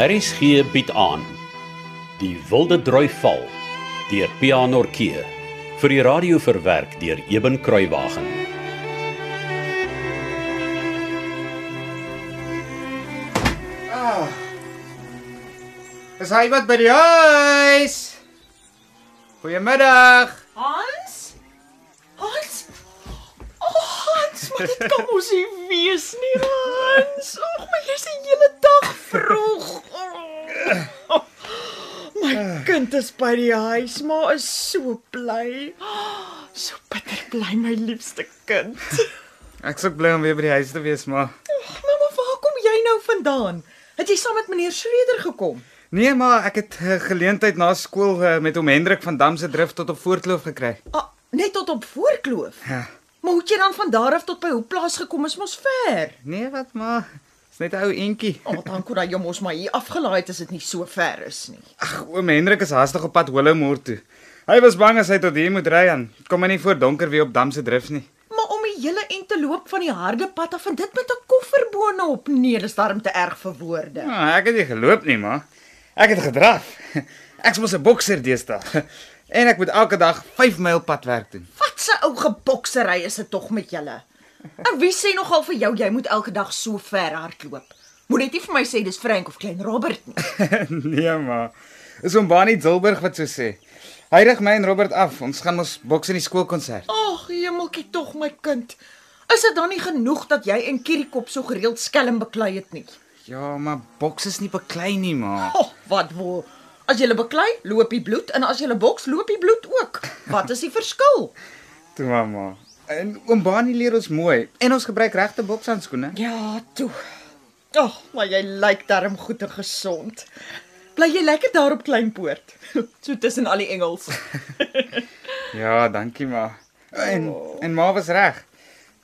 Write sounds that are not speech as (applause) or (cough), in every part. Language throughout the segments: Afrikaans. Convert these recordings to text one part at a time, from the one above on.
RSG bied aan Die Wilde Droi Val deur Pianorkee vir die radio verwerk deur Eben Kruiwagen. Is hy wat by die huis? Goeiemiddag. Hans? Hans? O, oh, Hans, maar dit kan mos nie wees nie, Hans. Ag, maar jy's die hele dag vroeg. My kind is by die huis, maar is so bly. So bitter bly, my liefste kind. Ek sou bly om weer by die huis te wees, maar Mamma, waar kom jy nou vandaan? Het jy saam met meneer Schreder gekom? nee, maar ek het 'n geleentheid na skool uh, met hom Hendrik van Dam se drif tot op Voortkloof gekry. Ah, net tot op Voorkloof. Ja. Maar hoe het jy dan van daar af tot by hoe plaas gekom? Is mos ver. Nee, wat maar. Net 'n ou entjie. (laughs) Oh, maar dan kon hy jou mos maar hier afgelaai het as dit nie so ver is nie. Ag, oom Hendrik is haastig op pad Willowmoor toe. Hy was bang as hy tot hier moet ry en kom hy nie voor donker weer op Dam se drif nie. Maar om die hele en te loop van die harde pad af en dit met 'n koffer boonop. Nee, dis darm te erg vir woorde. Nou, ek het nie geloop nie, maar ek het gedraf. (laughs) Ek's mos 'n bokser deesdae. (laughs) En ek moet elke dag 5 myl padwerk doen. Wat 'n ou geboksery is dit tog met julle? En wie sê nogal vir jou jy moet elke dag so ver hardloop? Moet net nie vir my sê dis Frank of klein Robert nie. (laughs) nee, maar is hom Bani Zilberg wat so sê. Hy rig my en Robert af. Ons gaan mos boks in die skoolkonsert. Ag, hemeltjie tog my kind. Is dit dan nie genoeg dat jy en Kierikop so gereeld skelm beklei het nie? Ja, maar boks is nie beklei nie, maar. Oh, wat wo? As jy beklei, loop die bloed en as jy boks, loop die bloed ook. Wat is die verskil? Toe mamma. En oom Bani leer ons mooi en ons gebruik regte bokshandskoene. Ja, toe. Ag, oh, maar jy lyk darm goed en gesond. Bly jy lekker daar op Kleinpoort? (laughs) So tussen al die engels. (laughs) Ja, dankie ma. En en ma was reg.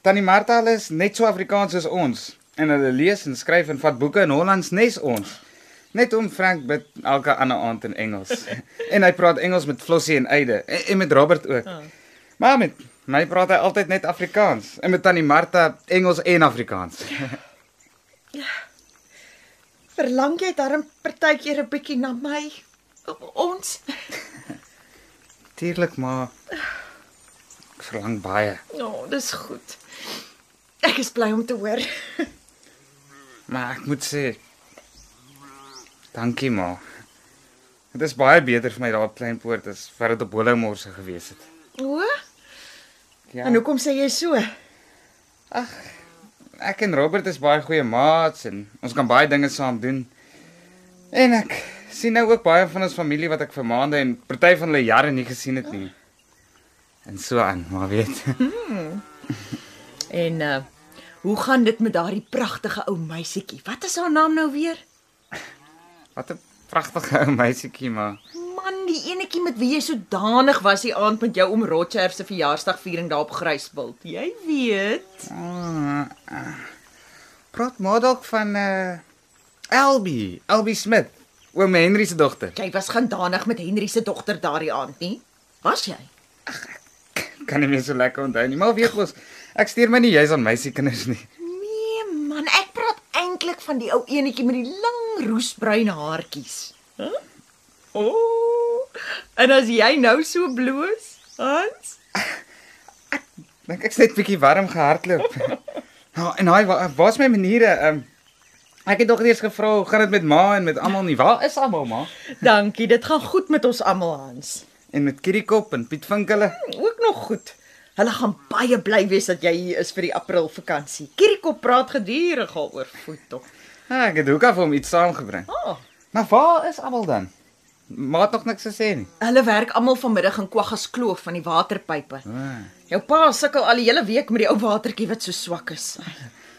Tannie Martha is net so Afrikaans soos ons en hulle lees en skryf en vat boeke in Hollands nes ons. Net om Frank bid elke ander aand in Engels. (laughs) en hy praat Engels met Flossie en Eide en, en met Robert ook. Maar met my praat hy altyd net Afrikaans en met Tannie Martha Engels en Afrikaans. Verlang jy darm partykeer 'n bietjie na my? Ons. Tuurlik maar ek verlang baie. Ja, oh, dis goed. Ek is bly om te hoor. Maar ek moet sê dankie ma. Dit is baie beter vir my daar op Kleinpoort as wat dit op Willowmore gewees het. O, Ja. en hoekom sê jy so? Ek en Robert is baie goeie maats en ons kan baie dinge saam doen. En ek sien nou ook baie van ons familie wat ek vir maande en party van hulle jare nie gesien het nie. En so aan, maar weet. En uh hoe gaan dit met daardie pragtige ou meisietjie? Wat is haar naam nou weer? Wat 'n pragtige ou meisietjie maar. Man, die enetjie met wie jy so danig was die aand met jou oom Roger se verjaarsdagviering daar op Grysbult. Jy weet. Ah, ah. Praat maar dalk van uh Elbie, Elbie Smith, oom Henry se dogter. Jy was gaan danig met Henry se dogter daardie aand, nie? Was jy? Kan nie meer so lekker onthou nie, maar weet mos, ek steur my nie juis aan meisiekinders nie. Nee man, ek praat eintlik van die ou enetjie met die lang roesbruin haartjies. Huh? O. Oh, en as jy nou so bloos, Hans? Dink ek's net bietjie warm gehardloop. (laughs) Nou, en hy wa- waar's my maniere? Um, ek het nog eers gevra, hoe gaan dit met ma en met almal nie? Waar is almal ma? Dankie, dit gaan goed met ons almal, Hans. En met Kiriekop en Piet Vinkele. Ook nog goed. Hulle gaan baie bly wees dat jy hier is vir die April vakansie. Kierikop praat gedurig al oor voet tog. Ah, ek het ook af om iets saamgebring. Ah, Maar waar is almal dan? Ma het nog niks gesê nie. hulle werk almal vanmiddag in Kwaggas Kloof van die waterpype. Ah. Jou pa sukkel al die hele week met die ou watertjie wat so swak is.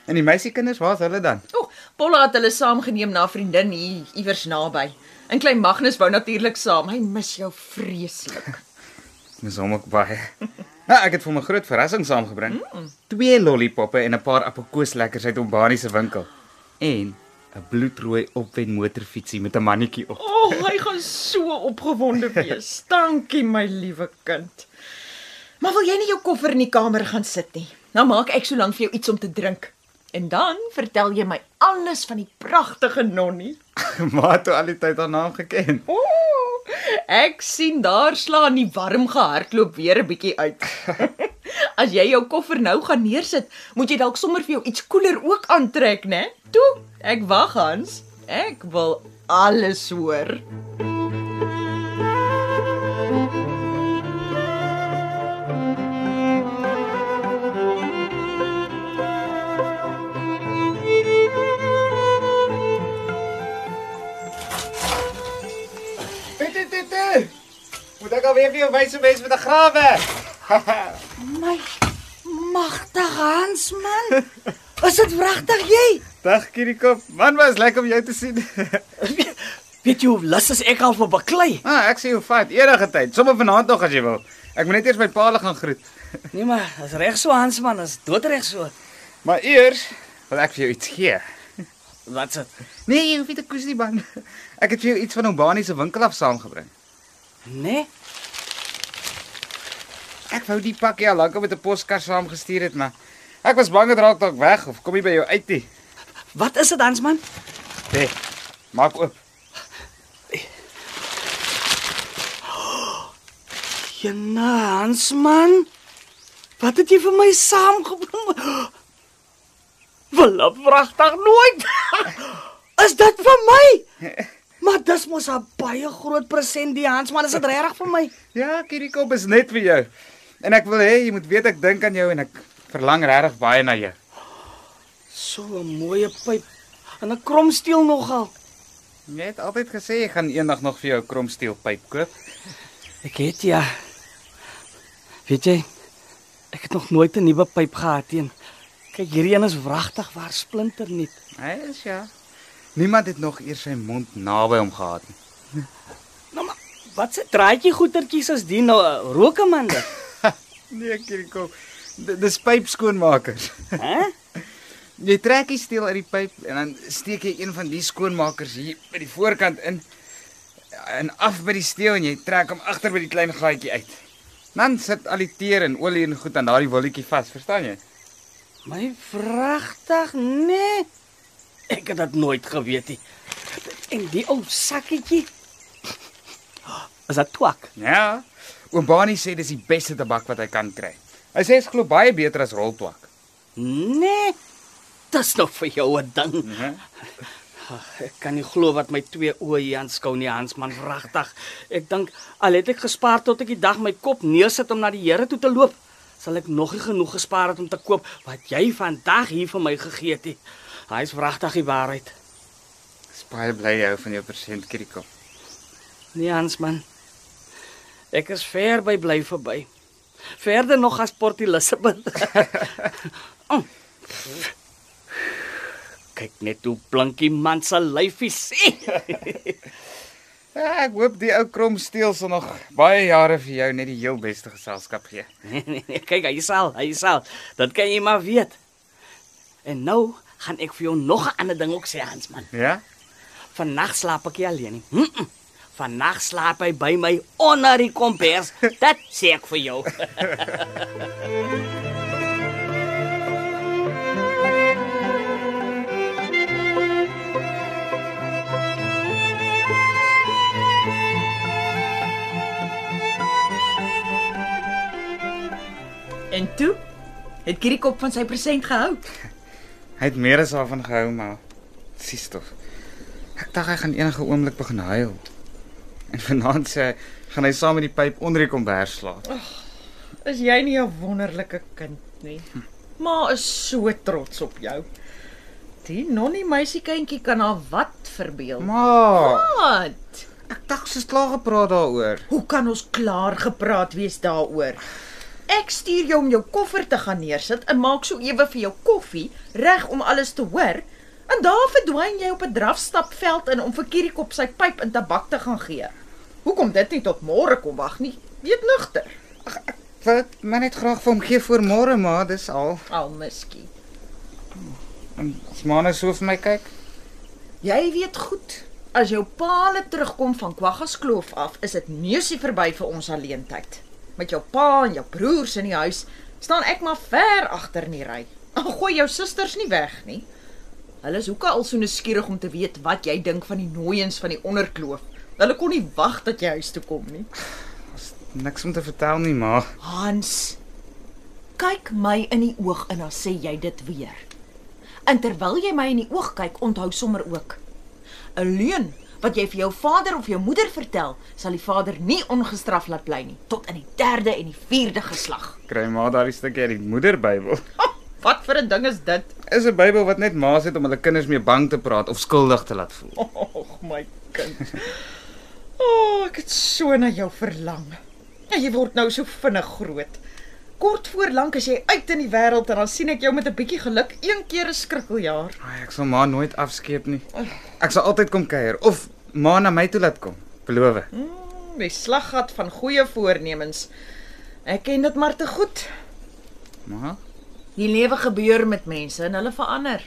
En die meisiekinders, waar's hulle dan? O, oh, Polla het hulle saamgeneem na 'n vriendin hier iewers naby. En klein Magnus wou natuurlik saam. Hy mis jou vreeslik. (laughs) Dis hom ook baie. Ja, (laughs) ek het vir my groot verrassing saamgebring. Mm. Twee lollipoppe en 'n paar appelkoeslekkers uit Ombani se winkel. En 'n bloedrooi opwen motorfietsie met 'n mannetjie op. O, oh, hy gaan so opgewonde wees. (laughs) Dankie my liewe kind. Maar wil jy nie jou koffer in die kamer gaan sit nie? Nou maak ek solank vir jou iets om te drink. En dan vertel jy my alles van die pragtige nonnie. (laughs) Ma het toe al die tyd haar naam geken. Ooh, ek sien daar slaan die warm gehardloop weer 'n bietjie uit. (laughs) As jy jou koffer nou gaan neersit, moet jy dalk sommer vir jou iets koeler ook aantrek, né? Toe, ek wag Hans. Ek wil alles hoor. Moet ek alweer vir jou wys hoe mens met 'n grawe? (laughs) My magtig Hans man. Is dit wragtig jy? Dag Kirikop. Man, was lekker om jou te sien. (laughs) Weet jy hoe lus is ek al vir baklei? ah, ek sê jou vat enige tyd. Sommige vanaand nog as jy wil. Ek moet net eers my paal gaan groet. (laughs) Nee maar, dis reg so Hans man, is doodreg so. Maar eers wil ek vir jou iets gee. (laughs) Wat's dit? Nee, jy hoef nie te koes nie, man. Ek het vir jou iets van Obani se winkel af saamgebring. Nee. Ek wou die pakkie al lank met 'n poskas saamgestuur het, maar ek was bang dit raak dalk weg of kom nie by jou uit nie. Wat is dit Hans man? Nee. Maak oop. Jena Hans man. Wat het jy vir my saamgebring? Wil wragtig nooit. Is dit vir my? Maar dis mos 'n baie groot present die Hans man, is dit regtig vir my? Ja, Kirikop is net vir jou. En ek wil hê jy moet weet ek dink aan jou en ek verlang regtig baie na jou. So 'n mooie pyp en 'n kromsteel nogal. Jy het altyd gesê jy gaan eendag nog vir jou 'n kromsteelpyp koop. Ek het ja. Weet jy, ek het nog nooit 'n nuwe pyp gehad teen. Kyk, hierdie een is wragtig waar splinter nie. Hy is ja. Niemand het nog eers sy mond naby hom gehad nie. (laughs) Nou maar, wat se draadjie goetertjies is die nou? Rokeman dit. (laughs) Nee, Kirikop. D- Dis pypskoonmakers. Hæ? (laughs) Jy trek die steel uit die pyp en dan steek jy een van die skoonmakers hier by die voorkant in en af by die steel en jy trek hom agter by die klein gaatjie uit. Dan sit al die teer en olie en goed aan daardie wolletjie vas, verstaan jy? My vragtig, nee. Ek het dit nooit geweet nie. En die ou sakkietjie. Is dit twak? Ja. Oom Bani sê dis die beste tabak wat hy kan kry. Hy sê dit glo baie beter as roltwak. Nee. Dis nog vir jou 'n ding. Mhm. Ag, Ek kan nie glo wat my twee oë hier aanskou nie, Hans man, wragtig. Ek dink al het ek gespaar tot ek die dag my kop neersit om na die Here toe te loop, sal ek nog nie genoeg gespaar het om te koop wat jy vandag hier vir my gegee het. nie. Hy is wragtig die waarheid. Dis baie bly jy hou van jou persent Kirikop. Nee, Hans man. Ek is ver by bly verby. Verder nog as Port Elizabeth. oh. (laughs) Kyk net hoe blinkie man se lyfie sê. Ja, (laughs) ek hoop die ou kromsteel sal nog baie jare vir jou net die heel beste geselskap gee. (laughs) Nee, nee, nee, kyk, hy sal, hy sal. Dit kan jy maar weet. En nou gaan ek vir jou nog 'n ander ding ook sê, Hans man. Ja? Vannag slaap ek nie alleen nie. Mm -mm. Vannag slaap hy by my onder die kombers. (laughs) Dit sê ek vir jou. Toe het Kirikop van sy present gehou. Hy het meer as daarvan gehou, maar sies tog. Ek dink hy gaan enige oomblik begin huil. En vanaand sê hy gaan hy saam met die pyp onder die kombers slaap. Is jy nie 'n wonderlike kind nie? Ma is so trots op jou. Die nonnie meisiekindjie kan haar wat verbeel. Maar Wat? ek dink sy's klaar gepraat daaroor. Hoe kan ons klaar gepraat wees daaroor? Ek stuur jou om jou koffer te gaan neersit en maak so ewe vir jou koffie reg om alles te hoor. En daar verdwyn jy op 'n drafstapveld in om vir Kirikop sy pyp en tabak te gaan gee. Hoekom dit nie tot môre kom wag nie? Weet nugter. Wat maar net graag vir hom gee voor môre, maar dis al. Al miskien. En as maar nou so vir my kyk. Jy weet goed, as jou paal terugkom van Kwaggaskloof af, is dit neusie verby vir ons alleentyd. Met jou pa en jou broers in die huis, staan ek maar ver agter in die ry. Gooi jou susters nie weg nie. Hulle is hoeke al so nuuskierig om te weet wat jy dink van die nooiens van die onderkloof. Hulle kon nie wag dat jy huis toe kom nie. Niks om te vertel nie, ma. Hans, kyk my in die oog en dan sê jy dit weer. En terwyl jy my in die oog kyk, onthou sommer ook. 'n Leuen wat jy vir jou vader of jou moeder vertel, sal die vader nie ongestraf laat bly nie tot in die 3de en die 4de geslag. Kry ma daardie stukkie uit die moederbybel. (laughs) Wat vir 'n ding is dit? Is 'n Bybel wat net ma's het om hulle kinders mee bang te praat of skuldig te laat voel. Och my kind. O, oh, ek het so na jou verlang. Ja, jy word nou so vinnig groot. Kort voor lank as jy uit in die wêreld en dan sien ek jou met 'n bietjie geluk een keer 'n skrikkeljaar. Ai, ek sal ma nooit afskeep nie. Ek sal altyd kom kuier of ma na my toe laat kom. Beloof. Mm, die slaggat van goeie voornemens. Ek ken dit maar te goed. Ma, Die lewe gebeur met mense en hulle verander.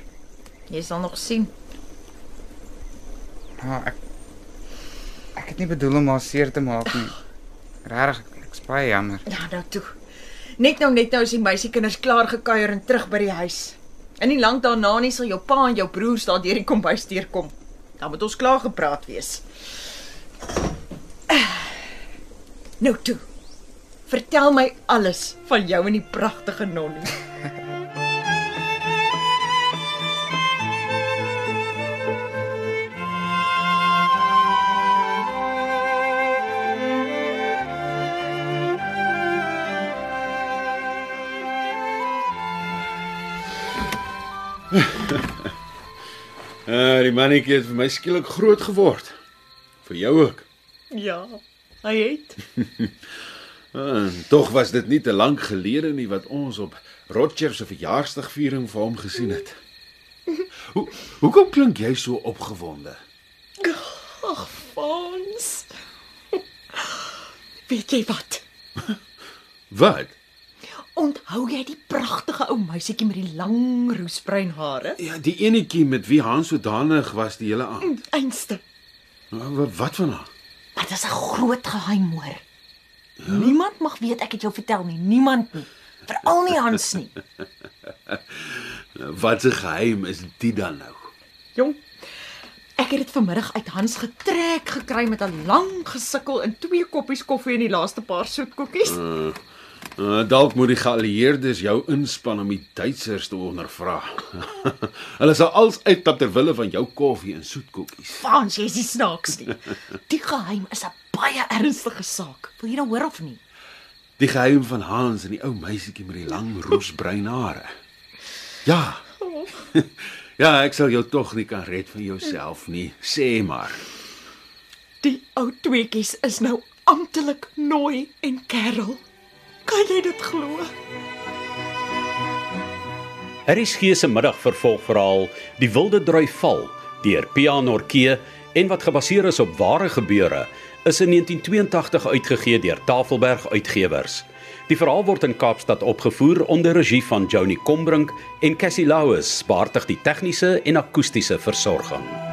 Jy sal nog sien. ma ek ek het nie bedoel om haar seer te maak nie. Regtig, ek is baie jammer. Ja, nou toe. Net nou net nou is die meisiekinders klaar gekuier en terug by die huis. En nie lank daarna nie sal jou pa en jou broers daar deur die kombuis deurkom. Dan moet ons klaar gepraat wees. Nou toe. Vertel my alles van jou en die pragtige nonnie. (laughs) Uh, (laughs) die mannetjie het vir my skielik groot geword. Vir jou ook. Ja, hy het. (laughs) Uh, tog was dit nie te lank gelede nie wat ons op Roger se verjaarsdagviering vir hom gesien het. (laughs) Hoe hoekom klink jy so opgewonde? Ag, Fons. Weet jy wat? Wat? Onthou jy die pragtige ou meisietjie met die lang roesbruin hare? Ja, die enetjie met wie Hans sodanig was die hele aand. Einste. Uh, wat, wat van haar? Maar dit is 'n groot geheim hoor. Ja? Niemand mag weet ek het jou vertel nie, niemand nie. Veral nie Hans nie. (laughs) Wat 'n geheim is dit dan nou? Jong. Ek het dit vanmiddag uit Hans getrek gekry met 'n lang gesukkel in twee koppies koffie en die laaste paar soetkoekies. Uh, uh, dalk moet die geallieerdes jou inspann om die Duitsers te ondervra. (laughs) Hulle sal als uittap ter wille van jou koffie en soetkoekies. Frans, jy's nie snaaks nie. Die geheim is 'n baie ernstige saak. Wil jy nou hoor of nie? Die geheim van Hans en die ou meisietjie met die lang roosbruin hare. Ja. (laughs) Ja, ek sal jou tog nie kan red van jouself nie. Sê maar. Die ou tweeetjies is nou amptelik Nooi en Karel. Kan jy dit glo? Harry Skee se middagvervolgverhaal Die Wilde Drui Val deur Pia Norkee en wat gebaseer is op ware gebeure is in 1982 uitgegee deur Tafelberg Uitgewers. Die verhaal word in Kaapstad opgevoer onder regie van Joni Combrink en Cassie Louws, baartig die tegniese en akoestiese versorging.